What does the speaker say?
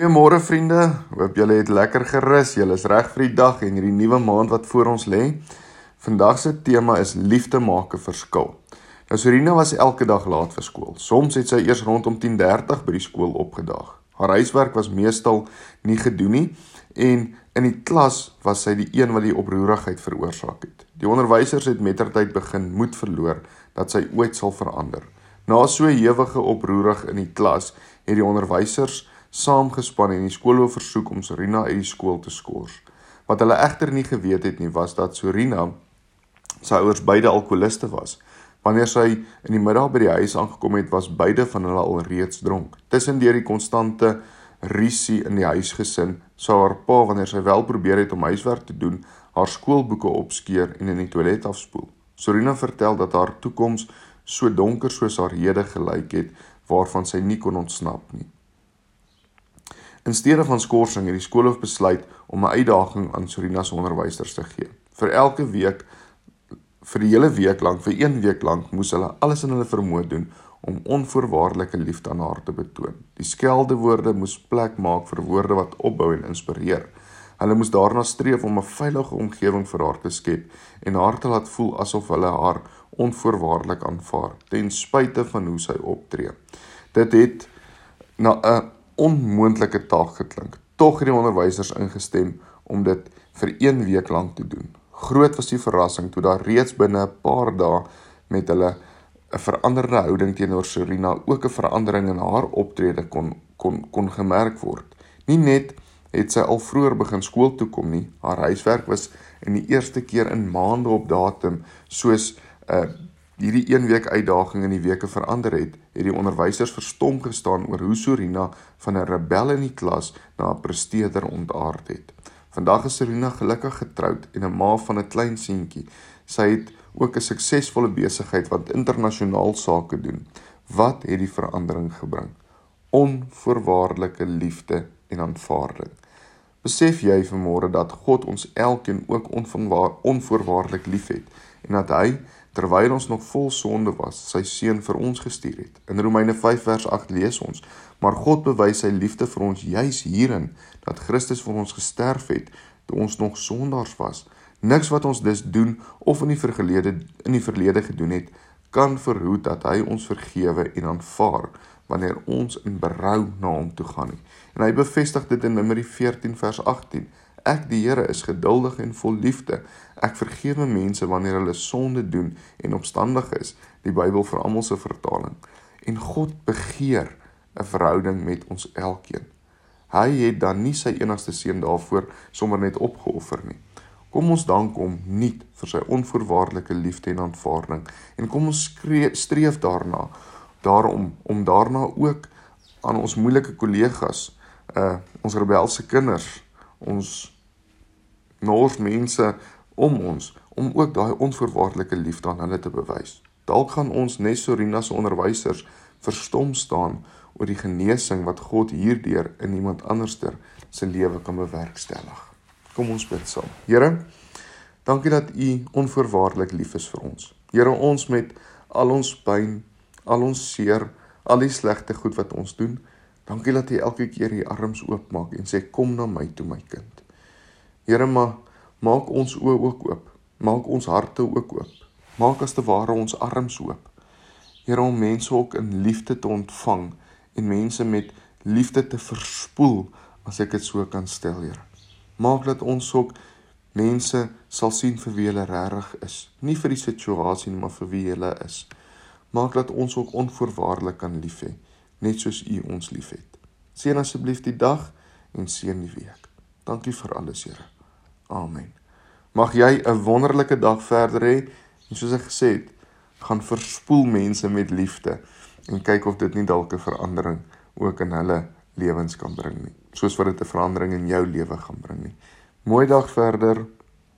Goeiemôre vriende. Hoop julle het lekker gerus. Julle is reg vir die dag en hierdie nuwe maand wat voor ons lê. Vandag se tema is liefde maak 'n verskil. Nou Serena was elke dag laat vir skool. Soms het sy eers rondom 10:30 by die skool opgedaag. Haar huiswerk was meestal nie gedoen nie en in die klas was sy die een wat die oproerigheid veroorsaak het. Die onderwysers het mettertyd begin moed verloor dat sy ooit sal verander. Na so 'n ewige oproerig in die klas het die onderwysers saamgespan en die skoolhoof versoek om Sorina uit die skool te skors. Wat hulle egter nie geweet het nie, was dat Sorina se ouers beide alkoholiste was. Wanneer sy in die middag by die huis aangekom het, was beide van hulle al reeds dronk. Tussendeur die konstante risie in die huisgesin, sou haar pa wanneer sy wel probeer het om huiswerk te doen, haar skoolboeke opskeer en in die toilet afspoel. Sorina vertel dat haar toekoms so donker soos haar hede gelyk het, waarvan sy nie kon ontsnap nie. In steede van skorsing het die skoolhoof besluit om 'n uitdaging aan Sorina se onderwysers te gee. Vir elke week vir die hele week lank, vir een week lank, moes hulle alles in hulle vermoë doen om onvoorwaardelike liefde aan haar te betoon. Die skeldewoorde moes plek maak vir woorde wat opbou en inspireer. Hulle moes daarna streef om 'n veilige omgewing vir haar te skep en haar te laat voel asof hulle haar onvoorwaardelik aanvaar ten spyte van hoe sy optree. Dit het na 'n onmoontlike taak geklink. Tog het die onderwysers ingestem om dit vir 1 week lank te doen. Groot was die verrassing toe daar reeds binne 'n paar dae met hulle 'n veranderde houding teenoor Serena ook 'n verandering in haar optrede kon kon kon gemerk word. Nie net het sy al vroeër begin skool toe kom nie, haar huiswerk was in die eerste keer in maande op datum soos 'n uh, hierdie een week uitdaging in die weke verander het, het die onderwysers verstom gestaan oor hoe Sorina van 'n rebel in die klas na 'n presteerder ontaard het. Vandag is Sorina gelukkig getroud en 'n ma van 'n klein seentjie. Sy het ook 'n suksesvolle besigheid wat internasionaal sake doen. Wat het die verandering gebring? Onvoorwaardelike liefde en aanvaarding. Besef jy vanmôre dat God ons elkeen ook onvoorwaardelik liefhet en dat hy terwyl ons nog vol sonde was, sy seun vir ons gestuur het. In Romeine 5 vers 8 lees ons: "Maar God bewys sy liefde vir ons juis hierin dat Christus vir ons gesterf het toe ons nog sondaars was. Niks wat ons dus doen of in die verlede in die verlede gedoen het, kan verhoed dat hy ons vergewe en aanvaar wanneer ons in berou na hom toe gaan nie." En hy bevestig dit in Numeri 14 vers 18: Ek die Here is geduldig en vol liefde. Ek vergewe mense wanneer hulle sonde doen en opstandig is, die Bybel vir almal se vertaling. En God begeer 'n verhouding met ons elkeen. Hy het dan nie sy enigste seun daarvoor sommer net opgeoffer nie. Kom ons dank hom nuut vir sy onvoorwaardelike liefde en aanvaarding en kom ons streef daarna daarom om daarna ook aan ons moeilike kollegas, uh ons rebelse kinders ons nors mense om ons om ook daai onvoorwaardelike liefde aan hulle te bewys. Dalk gaan ons net Sorina se onderwysers verstom staan oor die genesing wat God hierdeur in iemand anderster se lewe kan bewerkstellig. Kom ons bid saam. Here, dankie dat U onvoorwaardelik lief is vir ons. Here, ons met al ons pyn, al ons seer, al die slegte goed wat ons doen, Dankie dat U elke keer U arms oopmaak en sê kom na my toe my kind. Here maar maak ons oë ook oop. Maak ons harte ook oop. Maak as te ware ons arms oop. Here om mense ook in liefde te ontvang en mense met liefde te verspoel as ek dit so kan stel, Here. Maak dat ons ook mense sal sien vir wie hulle regtig is, nie vir die situasie nie, maar vir wie hulle is. Maak dat ons ook onvoorwaardelik kan lief hê net soos U ons liefhet. Seën asseblief die dag en seën die week. Dankie vir alles, Here. Amen. Mag jy 'n wonderlike dag verder hê en soos ek gesê het, gaan verspoel mense met liefde en kyk of dit nie dalk 'n verandering ook in hulle lewens kan bring nie, soos wat dit 'n verandering in jou lewe gaan bring nie. Mooi dag verder.